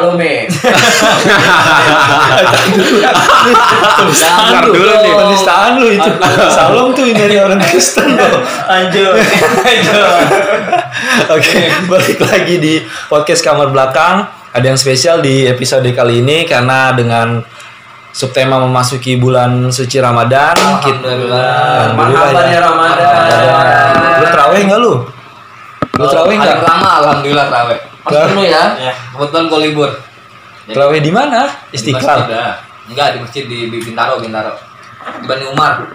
Salome. Bentar dulu nih. Penistaan lu itu. Salom tuh ini dari orang Kristen loh. Lanjut. Lanjut. Oke, balik lagi di podcast kamar belakang. Ada yang spesial di episode kali ini karena dengan subtema memasuki bulan suci Ramadan. Alhamdulillah. Marhaban ya Ramadan. Lu terawih nggak lu? Lu terawih Hari nggak? pertama alhamdulillah terawih. Mas dulu ya. Ya, kebetulan gue libur. Terawih di mana? Istiqlal. Enggak, di masjid di, di Bintaro, Bintaro. Di Bani Umar.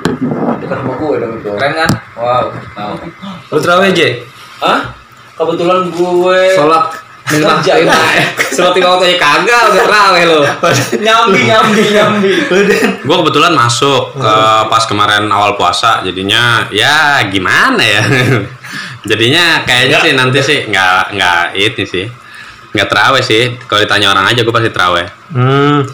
Dekat gue dong itu. Keren kan? Wow. Tahu. Lu terawih J? Hah? Kebetulan gue Sholat Kerja. lima. Sholat lima waktu aja kagak udah terawih lo. nyambi nyambi nyambi. Gue kebetulan masuk ke pas kemarin awal puasa, jadinya ya gimana ya? jadinya kayaknya sih nanti sih nggak nggak ini sih, nggak teraweh sih. Kalau ditanya orang aja gue pasti teraweh. Hmm,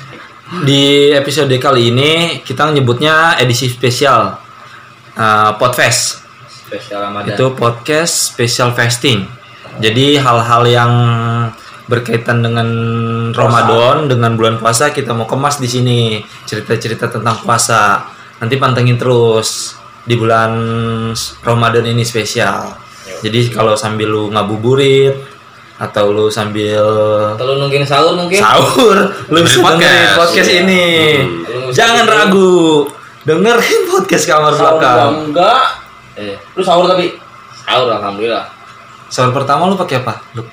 di episode kali ini kita nyebutnya edisi spesial uh, Podfest. Spesial Ramadan. Itu podcast special fasting. Jadi hal-hal yang berkaitan dengan Ramadan, dengan bulan puasa kita mau kemas di sini cerita-cerita tentang puasa. Nanti pantengin terus di bulan Ramadan ini spesial. Jadi kalau sambil lu ngabuburit atau lu sambil Kalau nungguin sahur mungkin. sahur lu Dengerin bisa podcast. dengerin podcast Iya. ini Hmm. jangan ragu dengerin podcast kamar Sahur belakang enggak. Eh, Lu sahur tapi sahur alhamdulillah. sahur pertama lu pakai apa lu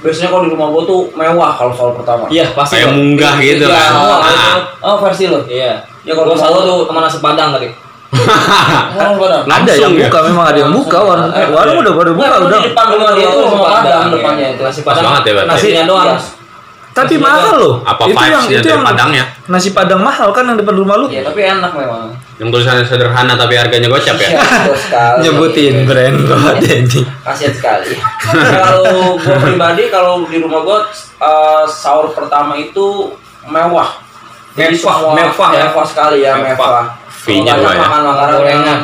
biasanya kalau di rumah gua tuh mewah kalau sahur pertama. Iya, pasti. Kayak munggah Iya, gitu kan. mewah, Ah. Oh versi lo. Iya. Ya, kalau sahur tuh ke mana sepadang tadi. Oh, padang. ada yang ya? buka memang ada yang buka warung Eh, warung udah pada buka udah di depan rumah dia tuh rumah padang depannya itu. Nasi padang. banget ya, berarti. Nasinya doang. Iya. tapi Nasi mahal loh Apa itu yang itu yang Padangnya? nasi padang mahal kan yang depan rumah lu Iya, tapi enak memang. Yang tulisannya sederhana tapi harganya gocap ya? Iya, nyebutin brand kok Denny Kasihan sekali. kalau gua pribadi kalau di rumah gua eh, sahur pertama itu mewah. Mewah, mewah ya. mewah sekali ya, Mewah. Banyak dua ya. makan makanan Gorengan. yang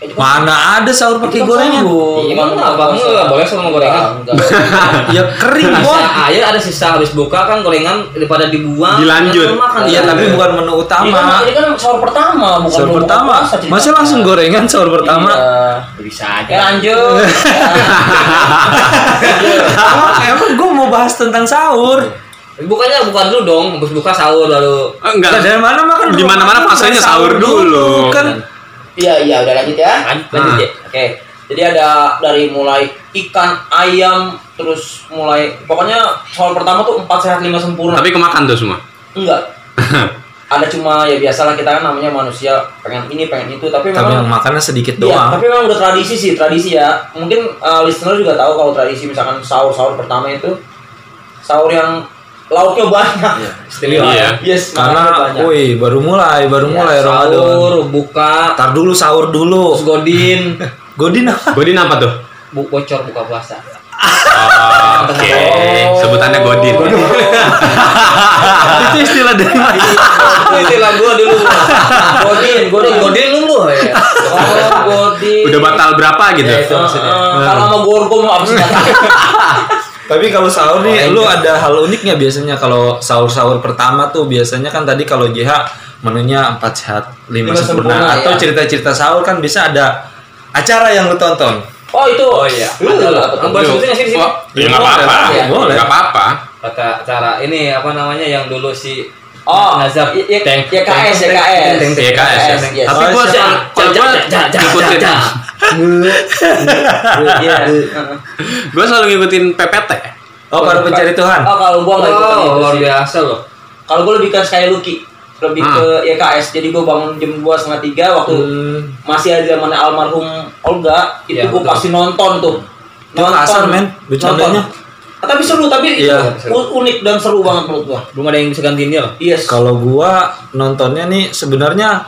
itu kan- mana ada sahur pakai kan gorengan Iya, emang abang nggak boleh sama gorengan? Enggak, ya kering kok air ada sisa habis buka kan gorengan daripada dibuang. Dilanjut. kan iya tapi bukan menu kan, utama ini kan sahur pertama, bukan sahur pertama masa langsung gorengan sahur pertama Iya. bisa Ya aja. lanjut. emang, emang gue mau bahas tentang sahur Bukannya bukan dulu dong, habis buka sahur lalu. Oh, enggak. Nah, dari mana makan Di mana-mana fasenya sahur dulu. kan Iya iya udah lanjut ya. Lanjut, lanjut Ah. ya. Oke. Jadi ada dari mulai ikan, ayam, terus mulai pokoknya soal pertama tuh empat sehat lima sempurna. Tapi kemakan tuh semua. enggak. ada cuma ya biasalah kita kan namanya manusia pengen ini pengen itu tapi tapi yang memang makannya sedikit Iya, doang tapi memang udah tradisi sih, tradisi ya. Mungkin uh, listener juga tahu kalau tradisi misalkan sahur-sahur pertama itu sahur yang lauknya banyak. Iya. Yes, karena banyak. woi baru mulai baru Iya, mulai Ramadan Sahur, buka, tar dulu sahur dulu terus godin, godin apa Godin apa tuh? bu bocor buka puasa. Oh, Oke, sebutannya Godin. itu istilah dari mana Itu istilah gua dulu. Godin, godin, godin lu lu ya. Oh, godin. Udah batal berapa gitu? Ya, itu Uh, maksudnya. kalau sama gorgo mau apa sih? Tapi kalau sahur nih Oh, lu iya. ada hal unik nggak biasanya kalau sahur sahur pertama tuh biasanya kan tadi kalau JH menunya empat sehat lima sempurna, sempurna, atau ya. cerita-cerita sahur kan bisa ada acara yang lu tonton Oh itu. Oh iya. Lu? Boleh sebutin nggak sih di sini? Wah, ya nggak apa-apa. Boleh. Nggak apa-apa. Kata cara ini apa namanya yang dulu si Oh, Nazar YKS, YKS. YKS, ya. Tapi Oh, gua soal- kalau gua ngikutin, Iya. gua selalu ngikutin PPT. oh para pencari Tuhan Oh kalau gua nggak ikutan Oh, itu luar sih. biasa loh. Kalau gua lebih ke Sky Lucky, lebih Ah. ke YKS. Jadi gua bangun jam dua setengah tiga waktu Hmm. masih ada zaman almarhum Olga, itu Iya, gua betul. pasti nonton tuh. Itu kasar, men, bercandanya. Tapi seru, tapi Iya. unik dan seru banget menurut gua. Belum ada yang bisa gantiin dia. Yes. Kalau gua nontonnya nih sebenarnya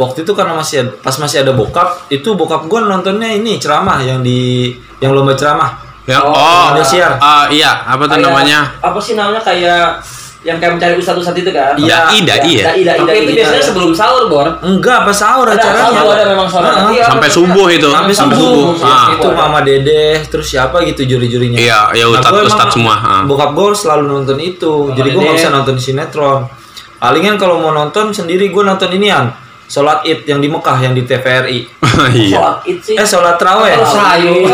waktu itu karena masih ada, pas masih ada bokap, itu bokap gua nontonnya ini ceramah yang di yang lomba ceramah. Ya, Oh, oh, ah, iya, apa tuh namanya? Apa sih namanya kayak yang kayak mencari ustadz-ustadz itu kan. Iya. Ya? Dai, dai, Tapi itu biasanya sebelum sahur, Bor. Enggak, pas sahur Ada, acaranya. sahur ada memang sahur. Heeh. Iya, Sampai subuh itu. Sampai Sampai subuh. subuh. Ah. Itu Mama Dede, terus siapa gitu juri-jurinya. Iya, ya Nah, ustadz- emang- ustadz semua, ah. Bokap gue selalu nonton itu. Jadi gue nggak bisa nonton sinetron. Palingan kalau mau nonton sendiri gue nonton inian. Sholat id yang di Mekah yang di TVRI. Iya. Sholat id sih. Eh sholat terawih. Oh, sayur.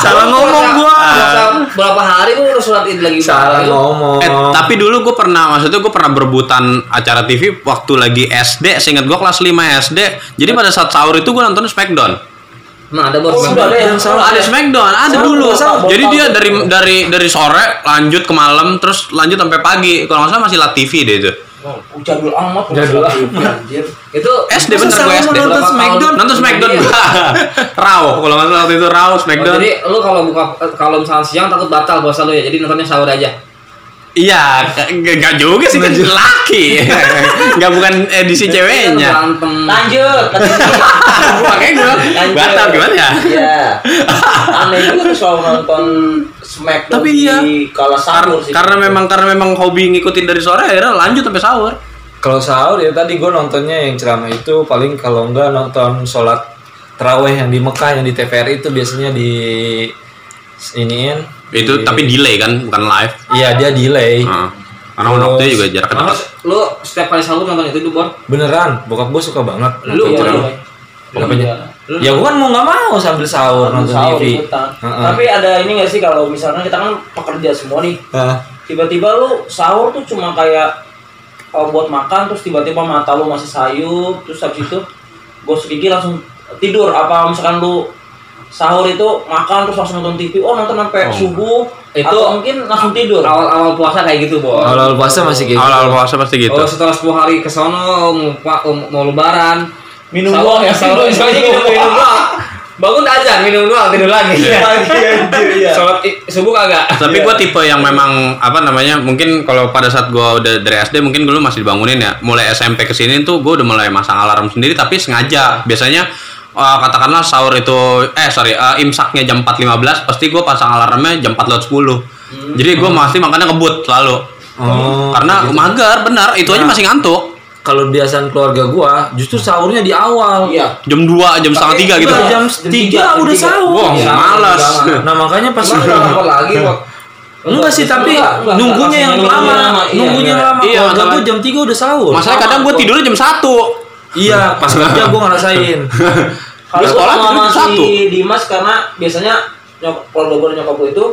Salah ngomong gua. Berapa hari lu udah sholat id lagi? Salah ngomong. Eh, tapi dulu gue pernah, maksudnya gue pernah berebutan acara TV waktu lagi SD, seingat gue kelas 5 SD. Jadi pada saat sahur itu gue nonton Smackdown. Emang ada Bor. Oh, ada yang salah. salah. ada Smackdown, ada Salah, dulu. salah, Jadi dia dari dari dari sore lanjut ke malam, terus lanjut sampai pagi. Kalau nggak salah masih La TV deh itu. Oh, jadul amat. Jadul anjir. Itu SD bener gue SD. nonton? Smackdown? Nonton Smackdown Iya. Raw, kalau nggak salah waktu itu Raw Oh, Smackdown. jadi lu kalau buka kalau misalnya siang takut batal puasa lu ya. Jadi nontonnya sahur aja. Iya, g- nggak juga sih kan laki. Nggak bukan edisi ceweknya. Berantem. Lanjut. Makanya gue batal gimana ya? Iya. Aneh juga tuh selalu nonton Smackdown Tapi iya. di kala Kar- sahur sih. karena memang karena memang hobi ngikutin dari sore akhirnya lanjut sampai sahur. Kalau sahur ya tadi gue nontonnya yang ceramah itu paling kalau enggak nonton sholat terawih yang di Mekah yang di TVRI itu biasanya di iniin. Itu di- tapi delay kan, bukan live. Iya dia delay. Heeh. Karena waktunya juga jaraknya Emang dekat. lu setiap kali sahur nonton itu tuh, Bor? Beneran, bokap gue suka banget. Lu, nonton Iya, iya. Iya. Ya gue kan mau nggak mau sambil sahur nonton Sahur TV. Heeh. Tapi ada ini gak sih kalau misalkan kita kan pekerja semua nih, Hah? tiba-tiba lu sahur tuh cuma kayak oh, buat makan terus tiba-tiba mata lu masih sayup terus habis itu gosok gigi langsung tidur apa misalkan lu sahur itu makan terus langsung nonton TV oh nonton sampai subuh Itu atau mungkin langsung tidur Awal-awal puasa kayak gitu, Bor. Awal-awal puasa masih gitu. Awal-awal puasa pasti gitu. Oh, setelah 10 hari ke sono mau, mau lebaran, minum doang ya sahur sahur minum minum doang. Bangun azan, minum doang, tidur lagi. Iya. Sholat i- subuh kagak. Tapi gue tipe yang memang apa namanya mungkin kalau pada saat gue udah dari SD mungkin dulu masih dibangunin ya. Mulai SMP ke sini tuh gue udah mulai masang alarm sendiri tapi sengaja. Biasanya eh, katakanlah sahur itu eh sorry eh, imsaknya jam 4.15 pasti gue pasang alarmnya jam 4 lewat 10. Jadi gue masih makannya ngebut selalu. Oh, Karena mager benar itu aja Nah. masih ngantuk. kalau biasaan keluarga gua justru sahurnya di awal. iya Jam 2, jam setengah 3 gitu. Udah jam Jam 3 tiga, jam udah tiga. sahur. Wah, Iya, malas. Nah, makanya pas lapor lagi. Enggak sih, tapi Enggak, nunggunya yang lama. lama, iya, Nunggunya iya. lama. Iya, Keluarga masalah- gua jam 3 udah sahur. Masalahnya kadang gue tidurnya jam 1. Iya, pas kerja gua ngerasain. kalau Di sekolah sama tidur si satu. Dimas karena biasanya nyok gua dan nyokap gua itu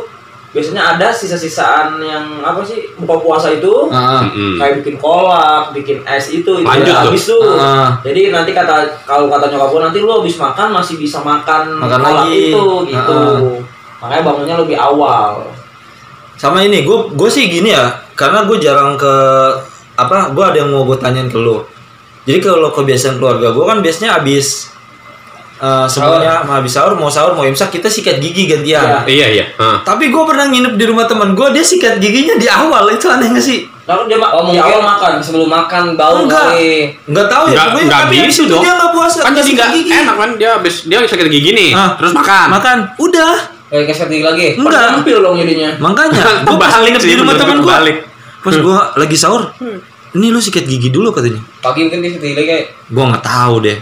biasanya ada sisa-sisaan yang apa sih buka puasa itu Heeh. Mm-mm. kayak bikin kolak, bikin es itu, itu Lanjut ya, habis tuh. Ah. Jadi nanti kata kalau kata nyokap gua nanti lu habis makan masih bisa makan, Makan kolak lagi. itu gitu. Ah. Makanya bangunnya lebih awal. Sama ini, gue gue sih gini ya, karena gue jarang ke apa, gue ada yang mau gue tanyain ke lu. Jadi kalau kebiasaan keluarga gue kan biasanya abis eh, semuanya mau habis sahur, mau sahur, mau imsak kita sikat gigi gantian. Iya. Iya, iya. Heeh. Tapi gue pernah nginep di rumah teman gue, dia sikat giginya di awal, itu aneh gak sih? Lalu dia ma- Oh, di awal makan. sebelum makan bau Enggak. kali. Nggak tahu ya, Nggak, pokoknya nggak tapi habis gitu itu dong. dia nggak puasa. Kan jadi sikat nggak gigi. enak kan dia habis dia sakit gigi nih, Ah. terus makan. Makan, udah. Eh, keset gigi lagi. Enggak. Tampil dong jadinya. Makanya, gue pas nginep di rumah teman gue. Pas gue lagi sahur, ini lu sikat gigi dulu katanya. Pagi mungkin dia gigi lagi kayak Gue nggak tahu deh.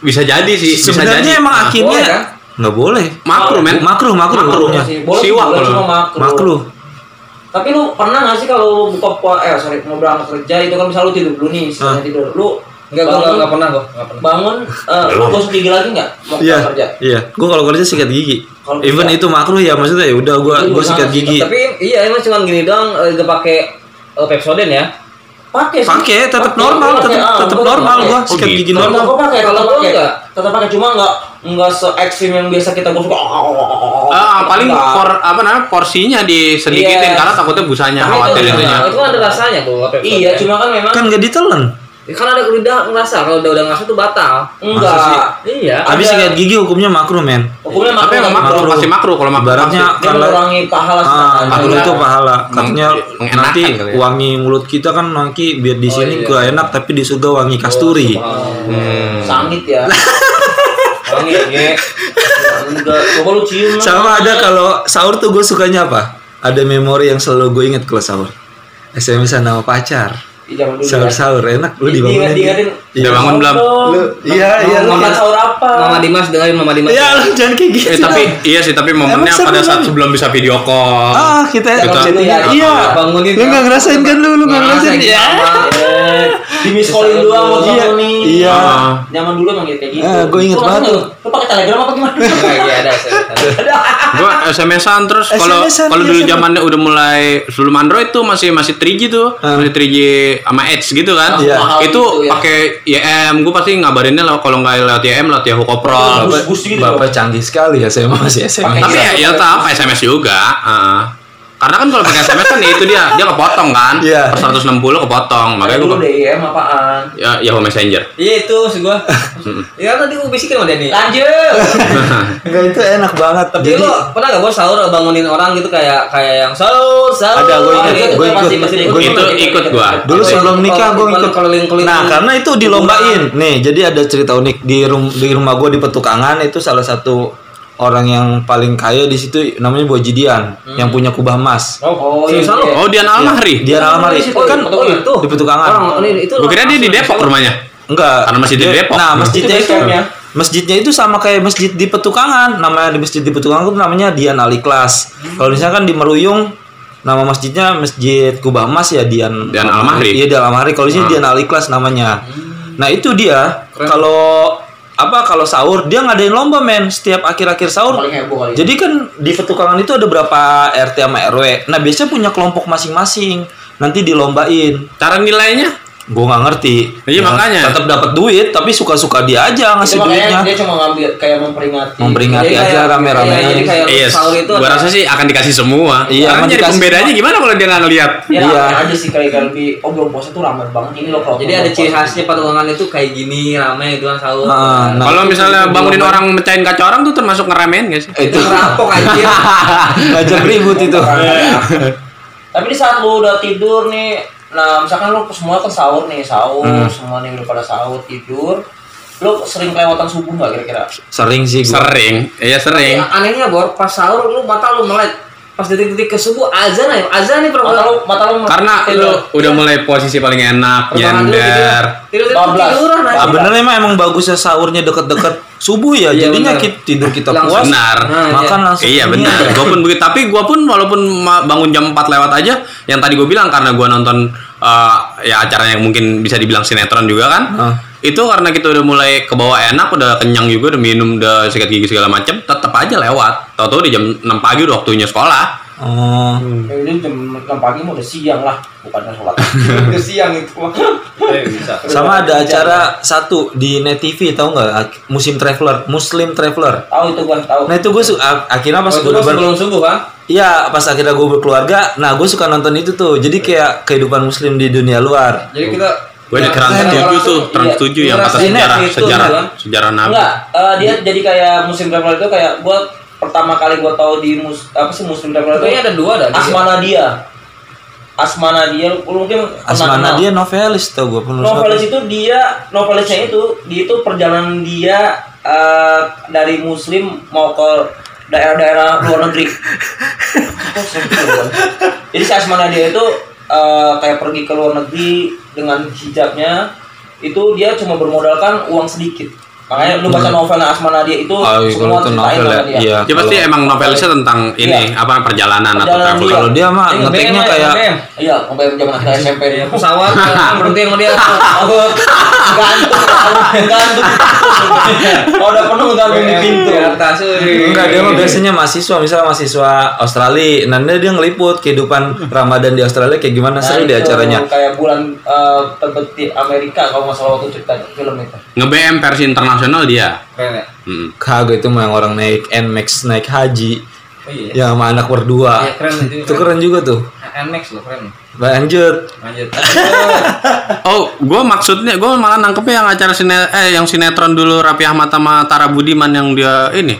Bisa jadi sih, bisa jadi. Sebenarnya emang Nah, akhirnya boleh kan? nggak boleh. makro men. Makruh, makruh, makruhnya. sih. Boleh, Siwak kalau. cuma makruh. Makruh. Tapi lu pernah gak sih kalau buka puasa eh sorry mau berangkat kerja itu kan misal lu tidur dulu nih, misalnya tidur. Lu Enggak, gua bangun, enggak, enggak pernah gua, enggak pernah. bangun eh gosok gigi lagi enggak mau Iya, kerja? iya. Gue kalau kerja sikat gigi. Kalau Even bisa. itu makruh ya maksudnya ya udah gue gue juga sikat gigi. Tapi iya emang cuma gini doang eh, gak pakai eh, Pepsodent ya. Pakai sih. Pakai, tetap normal, tetap ah, tetap gua normal Oh, sikat gitu. gigi Kalau normal. gua pakai, Kalau kalau gua enggak. tetap pakai cuma enggak enggak se ekstrim yang biasa kita gosok. Ah, paling Enggak. por, apa namanya porsinya disedikitin Iya. karena takutnya busanya khawatir itu-. Itu kan ada rasanya tuh Pepsodent. Iya, cuma kan memang Kan gak ditelan. Kan ada lidah ngerasa kalau udah udah ngerasa tuh batal. enggak. Masa sih? Iya. Habis Ada- sikat gigi hukumnya makruh men. Hukumnya Tapi emang makro, Makruh. pasti makro kalau makro. Ibaratnya pasti. dia kalau mengurangi pahala Ah, makruh itu pahala. Katanya nanti kali ya. wangi mulut kita kan nanti biar di Oh, sini iya. gak enak tapi di surga wangi kasturi. Hmm. Sangit ya. Wangi ya. Enggak, coba lu cium. lah. Sama ada kalau sahur tuh gue sukanya apa? Ada memori yang selalu gue inget kalau sahur. SMS nama pacar. Di zaman dulu. Sahur ya. sahur enak lu Di- dibangunin. diingat-ingatin, Udah bangun belum? Lu iya iya lu. Makan sahur apa? Mama Dimas dengerin Mama Dimas. Ya lu jangan kayak gitu. Eh tapi iya sih tapi momennya pada saat kan? sebelum bisa video call. Ah, kita Kita- chattingan. Iya, Iya. bangunin. Lu nggak ngerasain kan lu, lu nggak ngerasain. Ngerasain, Ya. Di miss callin doang buat Iya. bangunin. Iya. Ah. Zaman dulu emang kayak gitu. Eh, gua inget banget tuh. Lu pakai telegram apa gimana? Iya ada. ada. Gua SMS-an terus kalau kalau iya, dulu zamannya udah mulai sebelum Android tuh masih masih 3G tuh, Hmm. masih 3G sama Edge gitu kan. Iya. Itu gitu ya. pakai YM, gua pasti ngabarinnya lah kalau nggak lewat YM lewat Yahoo Koprol. Bus- bus gitu Bapak canggih sekali ya, saya masih SMS. Tapi ya, ya tetap SMS juga. Karena kan kalau pakai SMS kan ya itu dia dia kepotong kan. Iya. Per 160 kepotong. Makanya gua DM apaan? ya Yahoo Messenger. Iya itu sih gua. Ya tadi gua bisikin sama Denny. Lanjut. Enggak itu enak banget. Tapi Jadi lo pernah gak bos sahur bangunin orang gitu kayak kayak yang sahur sahur. Ada, gua ingat, itu gua pasti- ikut. Gua Itu ikut gua. dulu Atau sebelum nikah gue kalau- ikut nah karena itu dilombain nih jadi ada cerita unik di rum di rumah gue di petukangan itu salah satu orang yang paling kaya di situ namanya Bojidian yang punya kubah emas Oh, iya, iya. iya. Oh, Dian Almahri. dia Almari di situ, kan di Petukangan. itu. di petukangan Orang ini itu. Kira dia di Depok rumahnya. enggak Karena masjid di Depok. nah masjidnya Itu itu camp-nya. masjidnya itu sama kayak masjid di petukangan namanya di masjid di petukangan itu namanya Dian Ali Klas kalau misalkan di Meruyung nama masjidnya masjid Kubah Emas ya Dian Dian Almahri. iya Dian Almahri kalau di sini Ah. Dian Ali Klas namanya nah itu dia kalau apa kalau sahur dia ngadain lomba men. Setiap akhir-akhir sahur. Heboh jadi kan di petukangan itu ada berapa RT sama RW nah biasanya punya kelompok masing-masing. Nanti dilombain. Cara nilainya? Gue nggak ngerti Iya, makanya. tetap dapat duit tapi suka-suka dia aja Itu ngasih makanya duitnya dia cuma ngambil kayak memperingati. Memperingati Jadi aja kayak- rame-rame. iya, jadi kayak Iya, sahur itu gua ada- rasa sih akan dikasih semua. Iya, Karena jadi pembedanya semua. gimana kalau dia nggak ngeliat? Ya, Iya. rame aja sih kayak kayak lebih oh belum puasa tuh ramai banget ini loh kalau Jadi ada ciri khasnya petukangan itu kayak gini rame itu kan sahur. Ah, nah. Kalau misalnya itu bangunin orang mecahin kaca orang tuh termasuk ngeramein gak sih? Eh, itu Ngerampok anjir. ngajak ribut itu Tapi di saat lu udah tidur nih, nah misalkan lu semua kan sahur nih, sahur, Hmm. semua nih udah pada sahur tidur, lu sering kelewatan subuh nggak kira-kira? sering sih gua. Sering, iya sering. Ya, anehnya bor pas sahur lu mata lu melek. Pas detik-detik ke subuh azan aja. Azan nih Mata perempuan. lu, mata lu Karena tidur. lu udah mulai posisi paling enak, nyender. Bablas. tiduran aja. Ah, bener emang emang bagusnya sahurnya deket-deket subuh ya Iya, jadinya bener. kita, tidur kita Langsung. puas Benar. Nah, makan iya. langsung Iya benar. aja. Gue pun begitu. Tapi gue pun walaupun bangun jam 4 lewat aja, yang tadi gue bilang karena gue nonton eh, ya acara yang mungkin bisa dibilang sinetron juga kan. Itu karena kita udah mulai ke bawah enak, udah kenyang juga, udah minum, udah sikat gigi segala macam, tetap aja lewat. Tahu-tahu di jam 6 pagi udah waktunya sekolah. oh Ya udah jam 6 pagi mau udah siang lah, bukannya sholat. udah siang itu mah. bisa. sama ada acara satu di net TV tahu nggak musim traveler muslim traveler Tahu itu gua tahu. nah itu gue akhirnya pas gue udah ber- sebelum subuh kan? Iya, pas akhirnya gue berkeluarga, nah gue suka nonton itu tuh. Jadi kayak kehidupan muslim di dunia luar. Jadi kita Gue di Ya, Trans ya, 7 tuh, Trans iya. 7 yang kata Ngerasain sejarah, itu, sejarah, sejarah Nabi. Enggak, eh, dia jadi kayak musim traveler itu kayak gua pertama kali gua tahu di mus apa sih musim traveler itu Kayaknya ada dua ada. Asmana dia. Asmana dia lu mungkin Asmana dia novelis tau gue penulis novelis itu dia novelisnya itu dia itu perjalanan dia eh, dari muslim mau ke daerah-daerah luar negeri jadi si Asmana dia itu eh, kayak pergi ke luar negeri dengan hijabnya itu dia cuma bermodalkan uang sedikit makanya lu baca novelnya Asmana dia itu Oh, iya, semua itu novel ya, sama dia iya. Ya pasti Kalau- emang novelisnya tentang ini Iya. apa perjalanan atau Perjalanan traveling. dia. Kalau dia mah Ini ngeteknya BM, kayak iya sampai zaman akhir SMP dia pesawat berhenti sama dia. Gantung, gantung. Kalau udah penuh gantung di pintu. Di. Enggak, dia mah biasanya mahasiswa, misalnya mahasiswa Australia. Nanti dia ngeliput kehidupan Ramadan di Australia kayak gimana seru Nah, di itu acaranya. Kayak bulan eh, tebet di Amerika kalau nggak salah waktu cerita film itu. Nge-BM versi internasional dia. Keren ya? Hmm. Kagak itu mah yang orang naik Nmax naik haji. Oh iya. Ya sama anak berdua. Iya, keren itu. Itu keren juga tuh. NMAX loh keren. Lanjut. Lanjut. Oh, gue maksudnya gue malah nangkepnya yang acara sine eh yang sinetron dulu Raffi Ahmad sama Tara Budiman yang dia ini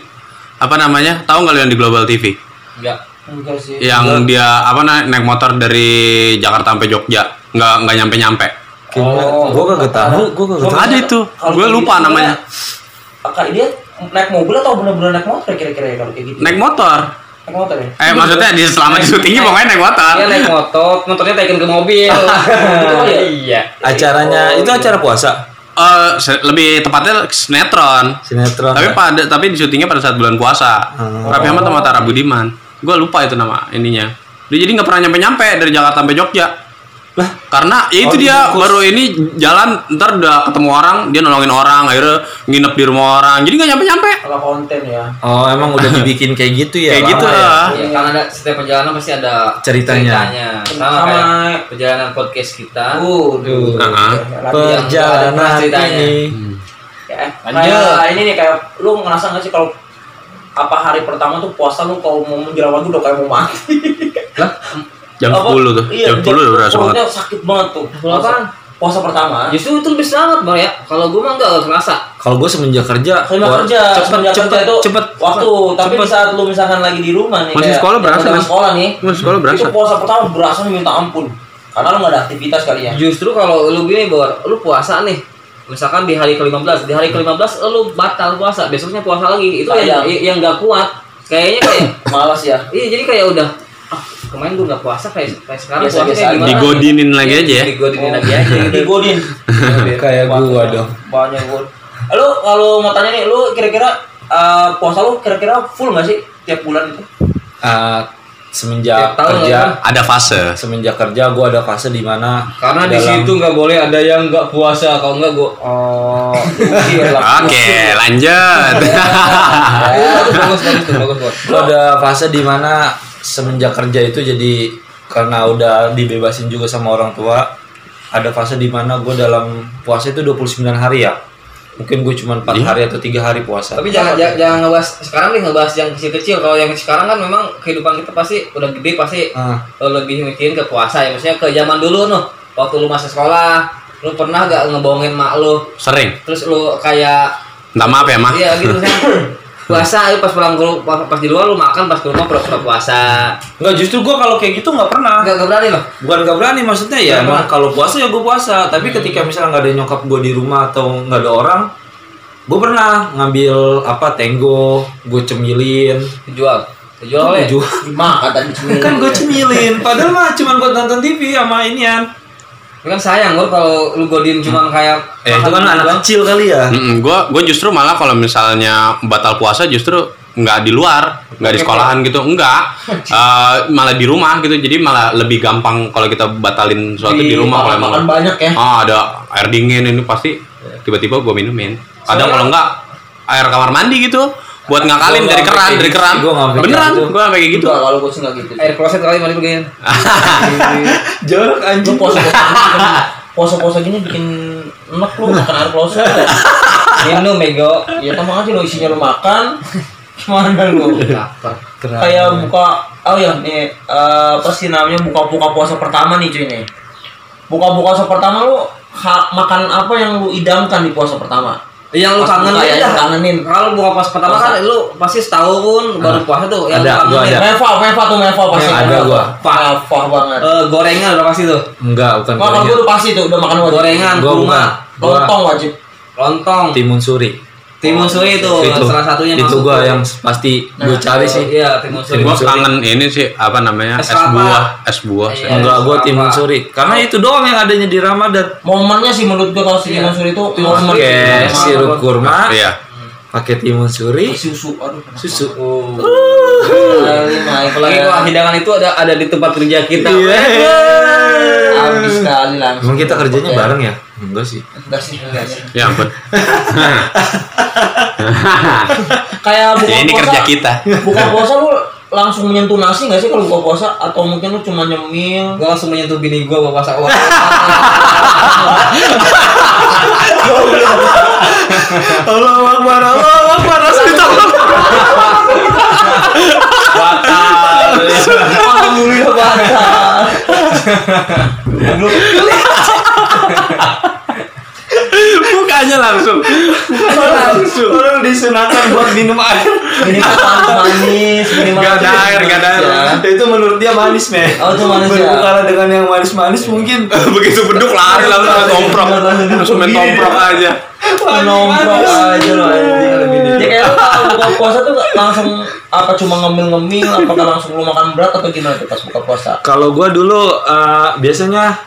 apa namanya? Tahu nggak lu yang di Global TV? Enggak. Enggak sih. Yang dia apa na- naik motor dari Jakarta sampai Jogja, nggak nggak nyampe nyampe. Oh, Gua kagak tahu, gua kagak tahu. Ada itu, gue lupa gitu namanya. dia- Kak dia naik mobil atau bener-bener naik motor kira-kira ya kalau kayak gitu? Naik motor. Naik motor ya? Eh maksudnya di selama di syutingnya pokoknya naik motor. Dia naik motor, motornya taikin ke mobil. Gitu ya? Iya. Acaranya itu acara puasa. Eh, se- lebih tepatnya sinetron. Sinetron. Tapi ya? pada tapi di syutingnya pada saat bulan puasa. Oh. Raffi Ahmad sama Tara Budiman. Gue lupa itu nama ininya. Dia jadi nggak pernah nyampe-nyampe dari Jakarta sampai Jogja. Lah, Karena ya itu Oh, dia dibungkus. baru ini jalan ntar udah ketemu orang dia nolongin orang akhirnya nginep di rumah orang jadi nggak nyampe-nyampe. Kalau konten ya. Oh, emang udah dibikin kayak gitu ya? Kayak gitu ya? lah. Iya, karena ada setiap perjalanan pasti ada Ceritanya. Sama, Sama- kayak perjalanan podcast kita. Uh, Duh. Heeh. Perjalanan ceritanya. ini. Kayak, Lanjut. kayak ini nih kayak lu ngerasa nggak sih kalau apa hari pertama tuh puasa lu kalau mau menjelang maghrib udah kayak mau mati. Jam Apa? 10 tuh. Iya, jam 10 udah berasa banget. sakit banget tuh. Sepuluh apaan? Puasa pertama. Justru itu lebih selamat bang ya. Kalau gue mah enggak enggak kerasa. Kalau gue semenjak kerja, cepet, semenjak cepet, kerja itu cepet, waktu, tapi cepet. saat lu misalkan lagi di rumah nih, Masih sekolah yang berasa, udah Mas? sekolah nih, Masih sekolah berasa. itu puasa pertama berasa minta ampun, karena lu gak ada aktivitas kali ya. Justru kalau lu gini bor, lu puasa nih. Misalkan di hari ke-15, di hari ke-15 lu batal puasa, besoknya puasa lagi. Itu yang Sayang. yang enggak kuat. Kayaknya kayak Malas ya. iya jadi kayak udah ah kemarin gue nggak puasa kayak kayak sekarang Biasa-biasa puasa kayak gimana? Digodinin lagi aja ya. Digodinin lagi aja. Digodin. Kayak gua dong. Banyak gua. Lu kalau mau tanya nih, lu kira-kira eh, puasa lu kira-kira full gak sih tiap bulan itu? Ah, semenjak tahun kerja, lah, Ada fase. semenjak kerja gue ada fase di mana Karena di dalam- situ nggak boleh ada yang nggak puasa, kalau nggak gue Oh, iya. Oke, lanjut. bagus bagus bagus bagus bagus. Ada fase di mana semenjak kerja itu jadi karena udah dibebasin juga sama orang tua ada fase di mana gue dalam puasa itu 29 hari ya mungkin gue cuma 4 Iya. hari atau tiga hari puasa Tapi jangan jangan, jangan ngebahas sekarang nih ngebahas yang kecil-kecil. Kalau yang sekarang kan memang kehidupan kita pasti udah gede pasti Ah, lo lebih mikirin ke puasa ya. Maksudnya ke zaman dulu nuh waktu lu masih sekolah, lu pernah gak ngebohongin mak lu? Sering. Terus lu kayak Minta maaf ya, Mah. iya gitu kan. Puasa lu pas pulang ke pas, pas di luar lu makan pas ke rumah pura-pura puasa. Enggak justru gue kalau kayak gitu nggak pernah Enggak enggak berani loh. bukan gak berani maksudnya ya Nggak emang kalau puasa ya gue puasa tapi ketika misalnya nggak ada nyokap gue di rumah atau nggak ada orang gue pernah ngambil apa tenggo gue cemilin oleh. Jual. Dimakan tadi cemil. kan gue cemilin padahal mah cuma buat nonton TV sama inian Kan sayang gua kalau lu godin cuman kayak eh itu kan anak doang. kecil kali ya. Mm gue gue justru malah kalau misalnya batal puasa justru nggak di luar nggak di sekolahan gitu enggak Eh, malah di rumah gitu jadi malah lebih gampang kalau kita batalin sesuatu di, rumah kalau makan, emang banyak ya. ah ada air dingin ini pasti tiba-tiba gue minumin. Kadang kalau enggak air kamar mandi gitu buat ngakalin dari nggak keran dari gitu keran sih, gua nggak kayak beneran gitu. gue sampai kayak gitu Enggak, kalau gue sih enggak gitu. air kloset kali mandi begini. jorok Lu anjing puasa-puasa gini bikin- puasa-puasa gini bikin enak lu makan air kloset. Minum bego. Ya tambah aja lo isinya lu makan. Gimana lu? Kayak buka oh ya nih eh, apa sih namanya buka-buka puasa pertama nih cuy nih. Buka-buka puasa pertama lu ha- makan apa yang lu idamkan di puasa pertama? Yang lu kangenin buka ya, dah. yang kangenin. Kalau buka pas pertama kan lu pasti setahun baru puasa tuh yang Ada, gua ada. Meva, Meva tuh Meva pasti. Ada gua. Meva banget. Eh, gorengan udah pasti tuh. enggak bukan kalau gorengan. gue udah pasti tuh udah makan wajib. Gorengan, Gua kurma. Gua Lontong wajib. lontong, timun suri timun suri itu, itu salah satunya itu gua yang pasti gue Nah, cari sih Iya, timun suri. Suri. kangen ini sih apa namanya Es es, buah es buah Iya. enggak gue apa? timun suri karena itu doang yang adanya di Ramadan Momennya sih menurut gue kalau si Iya. timun suri itu momen sirup kurma iya pakai timun suri susu. Aduh. susu Oh. Kali, Mike. Apalagi kalau hidangan itu ada ada di tempat kerja kita. Iya. Habis sekali langsung. emang kita kerjanya Oke. bareng ya enggak sih Enggak sih, enggak sih. ya ampun Kayak buka ya ini puasa. kerja kita Buka puasa lu langsung menyentuh nasi nggak sih kalau buka puasa atau mungkin lu cuma nyemil? Gua langsung menyentuh bini gua bawa puasa. Allah Akbar Allah Akbar Alhamdulillah batal. bukannya langsung langsung orang disunahkan buat minum air Minimal manis, minimal Nggak ada air, nggak ada air. Ya. itu menurut dia manis men Oh, itu manis ya? berbuka dengan yang manis-manis mungkin begitu beduk lari langsung main tomprok langsung main tomprok aja Nongkrong aja loh anjing. Jadi kayak lu kalau buka puasa tuh langsung apa cuma ngemil-ngemil, apakah langsung lu makan berat atau gimana tuh pas buka puasa? Kalau gua dulu eh, biasanya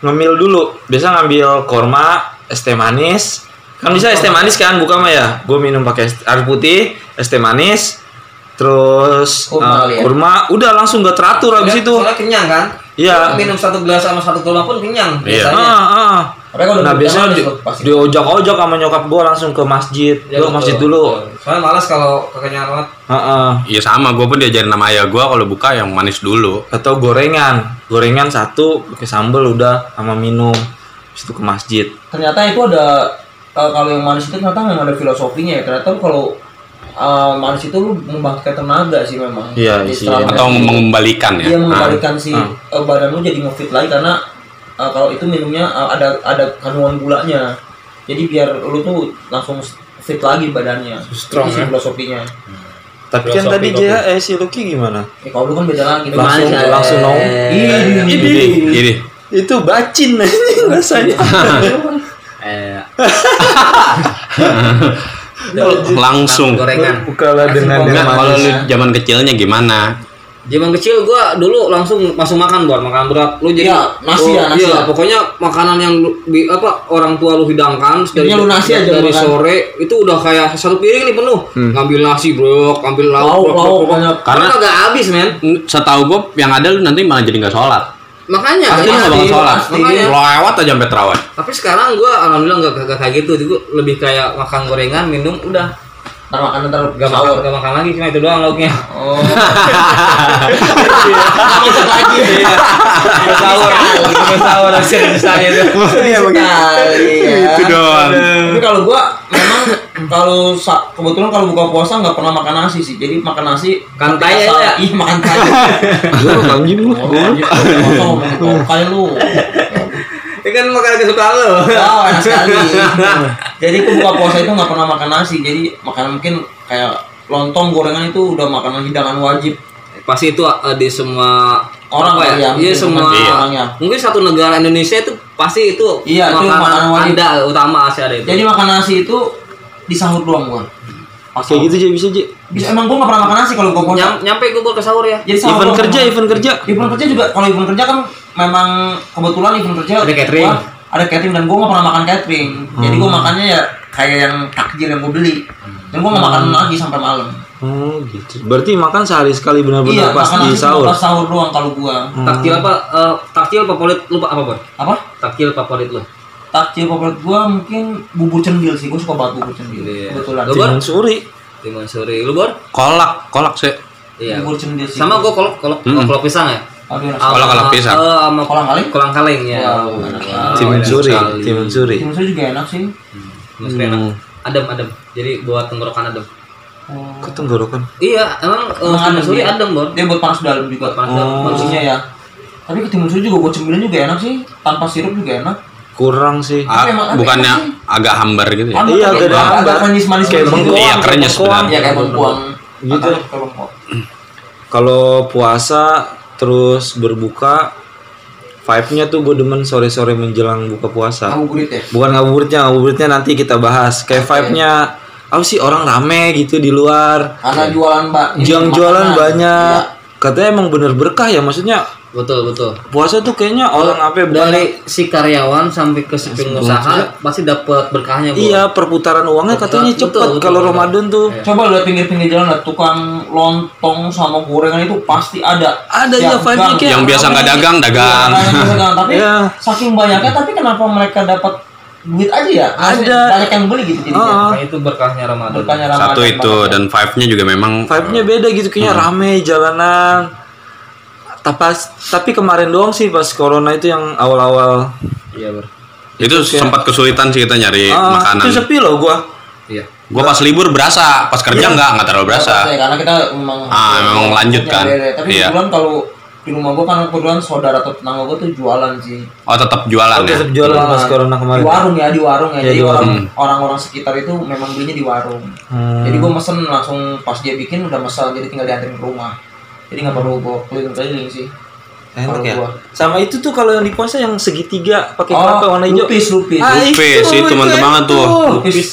ngemil dulu. Biasa ngambil korma, es teh manis. Kan bisa es teh manis kan buka mah ya. Gue minum pakai air putih, es teh manis, terus Kurma kali ya? kurma. Udah langsung gak teratur habis itu. Soalnya kenyang kan? Iya. Minum satu gelas sama satu kurma pun kenyang Iya. biasanya. Ah, ah. Tapi kalau udah Nah biasanya di, pasti. diojak-ojak sama nyokap gua langsung ke masjid. Ya, Gua betul, masjid dulu. betul. Soalnya malas kalau kekenyangan banget. Ah, ah. Iya sama, gue pun diajarin sama ayah gue kalau buka yang manis dulu. Atau gorengan, gorengan satu pakai sambal udah sama minum. Habis itu ke masjid. Ternyata itu ada eh, kalau yang manis itu ternyata memang ada filosofinya ya. Ternyata lu kalau eh, manis itu lu membangkitkan tenaga sih memang. Iya, sih. Atau itu- mengembalikan ya. Iya Ah. mengembalikan si Ah. eh, badan lu jadi ngefit lagi karena eh, kalau itu minumnya eh, ada ada kandungan gulanya. Jadi biar lu tuh langsung fit lagi badannya. Strong, Itu sih ya? filosofinya. Tapi kan tadi kopi. dia eh si Lucky gimana? Ya kalau lu kan beda lagi. Langsung manis, langsung nong. Ini, ini, Ini, ini. Itu bacin rasanya. Eh, Langsung. gorengan. Bukalah dengan Enggak, kalau lu zaman kecilnya gimana? Zaman kecil gua dulu langsung langsung makan buat makan berat. Lu jadi Iya, nasi ya, nasi iya, ya. pokoknya makanan yang lu- bi- apa orang tua lu hidangkan dari Intinya lu nasi aja dari makan. sore itu udah kayak satu piring nih penuh. Ngambil nasi, Bro, ngambil lauk, Lauk, lauk brok. banyak. Karena kagak habis, men. Setahu gue yang ada lu nanti malah jadi nggak sholat. Makanya Pasti lu nggak bakal sholat. Makanya. Lewat aja sampai terawih. Tapi sekarang gua alhamdulillah nggak kayak gitu. Jadi gua lebih kayak makan gorengan, minum, udah. Ntar makan ntar Gak makan, gak makan lagi cuma itu doang lauknya. Oh. Masak lagi. Gak sahur, sahur hasil saya itu. Iya ya. Itu doang. Tapi kalau gua memang kalau kebetulan kalau buka puasa nggak pernah makan nasi sih. Jadi makan nasi aja sa- ya? Ih makan tai. Lu anjing lu. Oh, masa ngomong kali lu. Ini kan makanan kesukaan lo. Oh, enak sekali. Jadi aku buka puasa itu nggak pernah makan nasi. Jadi makan mungkin kayak lontong gorengan itu udah makanan hidangan wajib. Pasti itu uh, di semua Orang apa ya, ya? Iya semua. orangnya. Mungkin satu negara Indonesia itu pasti itu Iya, itu makanan wajib. ada utama sih ada itu. Jadi makan nasi itu di sahur doang gua. Pas Kayak gitu aja bisa aja. Bisa emang gua nggak pernah makan nasi kalau gua puasa. Nyam- nyampe gue baru ke sahur ya. Jadi sahur Event doang kerja, event kerja. Event kerja juga kalau event kerja kan memang kebetulan event kerja Ada catering. gua- ada catering dan gua nggak pernah makan catering. Jadi gua makannya ya kayak yang takjil yang gua beli. Dan gua nggak makan lagi sampai malam. Oh gitu. Berarti makan sehari sekali Iya, benar-benar pas makan di sahur. pas sahur doang kalau gua. Takjil apa? eh, takjil favorit lu apa bor? Apa? Takjil favorit lu? Takjil favorit gua mungkin bubur cendil sih. Gua suka banget bubur cendil. Iya. Kebetulan. Lu, Bor? Suri. Timun suri. Lu bor? Kolak, kolak sih. Iya. Bubur cendil sih. Sama gue kolok kolok Hmm. kolok pisang ya. Kolak- kolak pisang. eh, sama Kolang kaling? kolang kaleng ya. Wow, Timun suri, timun suri. Timun suri juga enak sih. Suri enak. Adem adem. Jadi buat tenggorokan adem. Oh. Kok tenggorokan? Iya, emang eh, Emang timun suri dia. adem bor. Dia buat panas dalam juga. Buat panas dalam. Oh. Manusia ya. Tapi ke timun suri juga gua cemilin juga enak sih. Tanpa sirup juga enak. Kurang sih. Ah, bukannya agak hambar gitu ya? Iya, tapi agak agak hambar. manis manis Kayak bengkoang. Iya, kerenyes bengkoang. Iya kayak bengkuang. Gitu. Kalau puasa terus berbuka vibe-nya tuh gue demen sore-sore menjelang buka puasa. Ngabuburit ya. Bukan ngabuburitnya, ngabuburitnya nanti kita bahas. Kayak vibe-nya apa sih orang rame gitu di luar. Karena jualan mbak. Yang jualan banyak. Iya. Katanya emang bener berkah ya, maksudnya Betul betul. puasa tuh kayaknya orang apa ya, Dari si karyawan sampai ke si pengusaha pasti dapat berkahnya bor. Iya, perputaran uangnya katanya cepet kalau. Ramadan tuh. Coba lihat pinggir-pinggir jalan lah tukang lontong sama gorengan itu pasti ada. Ada ya kayak Yang biasa nggak dagang, dagang. Iya, dagang. Tapi Iya. saking banyaknya tapi kenapa mereka dapat duit aja ya? Maksudnya Ada. Banyak yang beli gitu jadi. Ah. Makanya itu berkahnya Ramadan. Berkahnya Ramadan Satu itu ya. dan vibe-nya juga memang Vibe-nya beda gitu kayaknya rame jalanan. Tapi, tapi kemarin doang sih pas corona itu yang awal-awal Iya bor. itu sempat kesulitan sih kita nyari Ah, makanan. itu sepi loh gua. Iya. Gua pas libur berasa, pas kerja nggak nggak terlalu berasa. Ya, karena kita memang Ah, memang lanjut kan. beda. Tapi Iya. kebetulan kalau di rumah gua kan kebetulan saudara atau tetangga gua tuh jualan sih. Oh tetap jualan Oh, ya. tetap jualan pas corona kemarin. Di warung ya, di warung ya. Ya, Jadi di orang warung. orang-orang sekitar itu memang belinya di warung. Hmm. Jadi gua mesen langsung pas dia bikin udah mesen jadi tinggal dianterin ke rumah. Jadi nggak perlu gua keliling-keliling sih. Enak ya. gua. Sama itu tuh kalau yang di puasa yang segitiga pakai Oh, kelapa warna hijau. lupis, lupis. Ah, Lupis, itu mantep banget tuh. Lupis,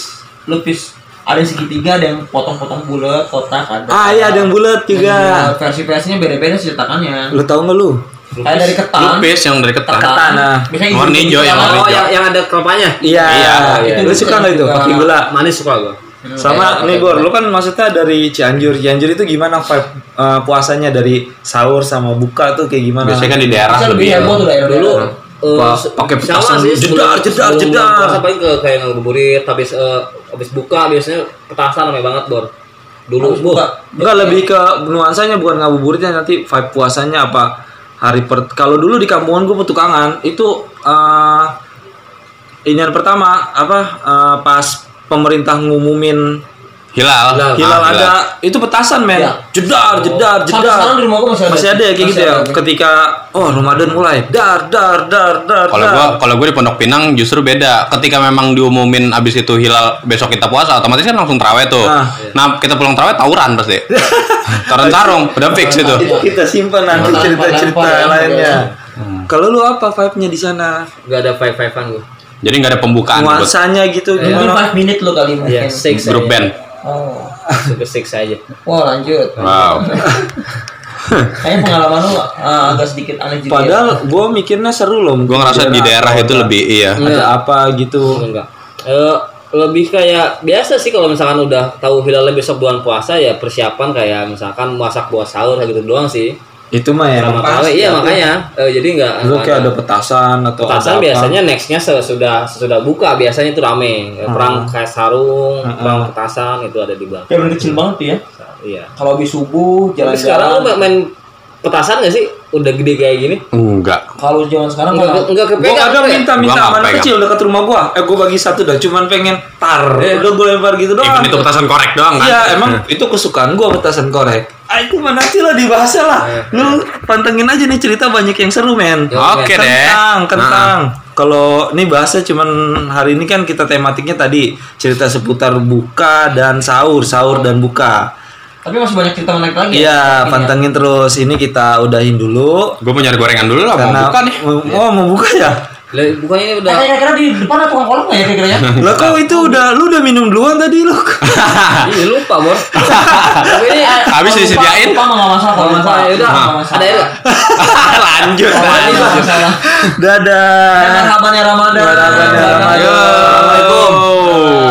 lupis. ada yang segitiga ada yang potong-potong bulat kotak ada Ah iya ada yang bulat juga. versi-versinya beda-beda sih cetakannya Lu tahu nggak lu? kayak dari ketan Lupis yang dari ketan. Ketan, nah. Biasanya Warna gitu-gitu hijau yang warna Oh, hijau. yang, yang ada kelapanya. Iya. Iya, iya. Lu suka nggak itu pakai gula? Manis suka gua. Hmm, Sama nih Gor, lu kan maksudnya dari Cianjur. Cianjur itu gimana vibe eh, puasanya dari sahur sama buka tuh kayak gimana? Biasanya kan di daerah Bisa lebih heboh tuh daerah Dulu eh, Pa- se- pakai petasan sih, jedar, jedar, jedar. puasa paling ke kayak ngabuburit habis eh, habis buka biasanya petasan ramai banget bor dulu Habis bu buka. Enggak lebih ke nuansanya bukan ngabuburitnya nanti vibe puasanya apa hari per kalau dulu di kampungan gue petukangan itu eh ini yang pertama apa eh, pas pemerintah ngumumin hilal. Hilal. hilal Ah, ada itu petasan men Iya. jedar jedar Sampai jedar sekarang di rumah gua masih ada. masih ada ya kayak gitu Masih ya ada. ketika oh Ramadan mulai dar dar dar dar Kalau gua kalau gua di Pondok Pinang justru beda. Ketika memang diumumin abis itu hilal besok kita puasa, otomatis kan langsung terawih tuh. Ah. Nah, kita pulang terawih tawuran pasti. Taruhan sarung, udah fix itu. itu kita simpan nanti cerita-cerita lempar ya, lainnya Hmm. kalau lu apa vibe-nya di sana nggak ada five fivean gua Jadi nggak ada pembukaan nuansanya gitu Mungkin gimana 5 menit lo kali Iya, mungkin. six grup aja. band. Oh. Super six aja Wah lanjut. Wow. Kayaknya pengalaman lu uh, agak sedikit aneh juga. ya. Padahal gue mikirnya seru loh. Gua ngerasa di daerah itu lebih iya. ada Enggak. apa gitu. enggak Eh, lebih kayak biasa sih kalau misalkan udah tahu hilalnya besok bulan puasa ya persiapan kayak misalkan masak buat sahur kayak gitu doang sih Itu mah ya. sama pas tarawih iya ya. makanya Eh, jadi nggak Lu kayak ada petasan atau Petasan ada apa. biasanya nextnya sesudah sesudah buka biasanya itu rame Hmm. perang kayak sarung perang petasan itu ada di belakang Ya bener kecil banget ya. iya Kalau habis subuh tapi sekarang lu jalan-jalan. main- main petasan gak sih udah gede kayak gini Enggak. Kalau zaman sekarang enggak enggak Gua kepegang kadang apa ya? minta minta Gua mana kecil dekat rumah gua. Eh gua bagi satu dah, cuman pengen tar. Udah gua lempar gitu doang. Even itu petasan korek doang kan? Iya, emang itu kesukaan gua petasan korek. Ah itu mana nanti lah dibahas lah. Lu pantengin aja nih cerita banyak yang seru men. Oke deh. Kentang, kentang. Kalau ini bahasnya cuman hari ini kan kita tematiknya tadi cerita seputar buka dan sahur, sahur dan buka. Tapi masih banyak cerita menarik lagi. ya. Iya, pantengin terus. Ini kita udahin dulu Gue mau nyari gorengan dulu lah, mau karena buka nih. mau- oh mau buka ya. Lah, bukannya udah Nah, kira-kira di depan ada tukang nggak ya kira-kira ya? Lah kok itu udah lu udah minum duluan tadi lu. Ih, lupa bor tapi ini Habis disediain. Lupa lupa nggak masalah lupa. masalah ya udah ada air nggak? Lanjut. Masalah. Dadah. Marhaban ya Ramadan. Marhaban ya Ramadan. Assalamualaikum.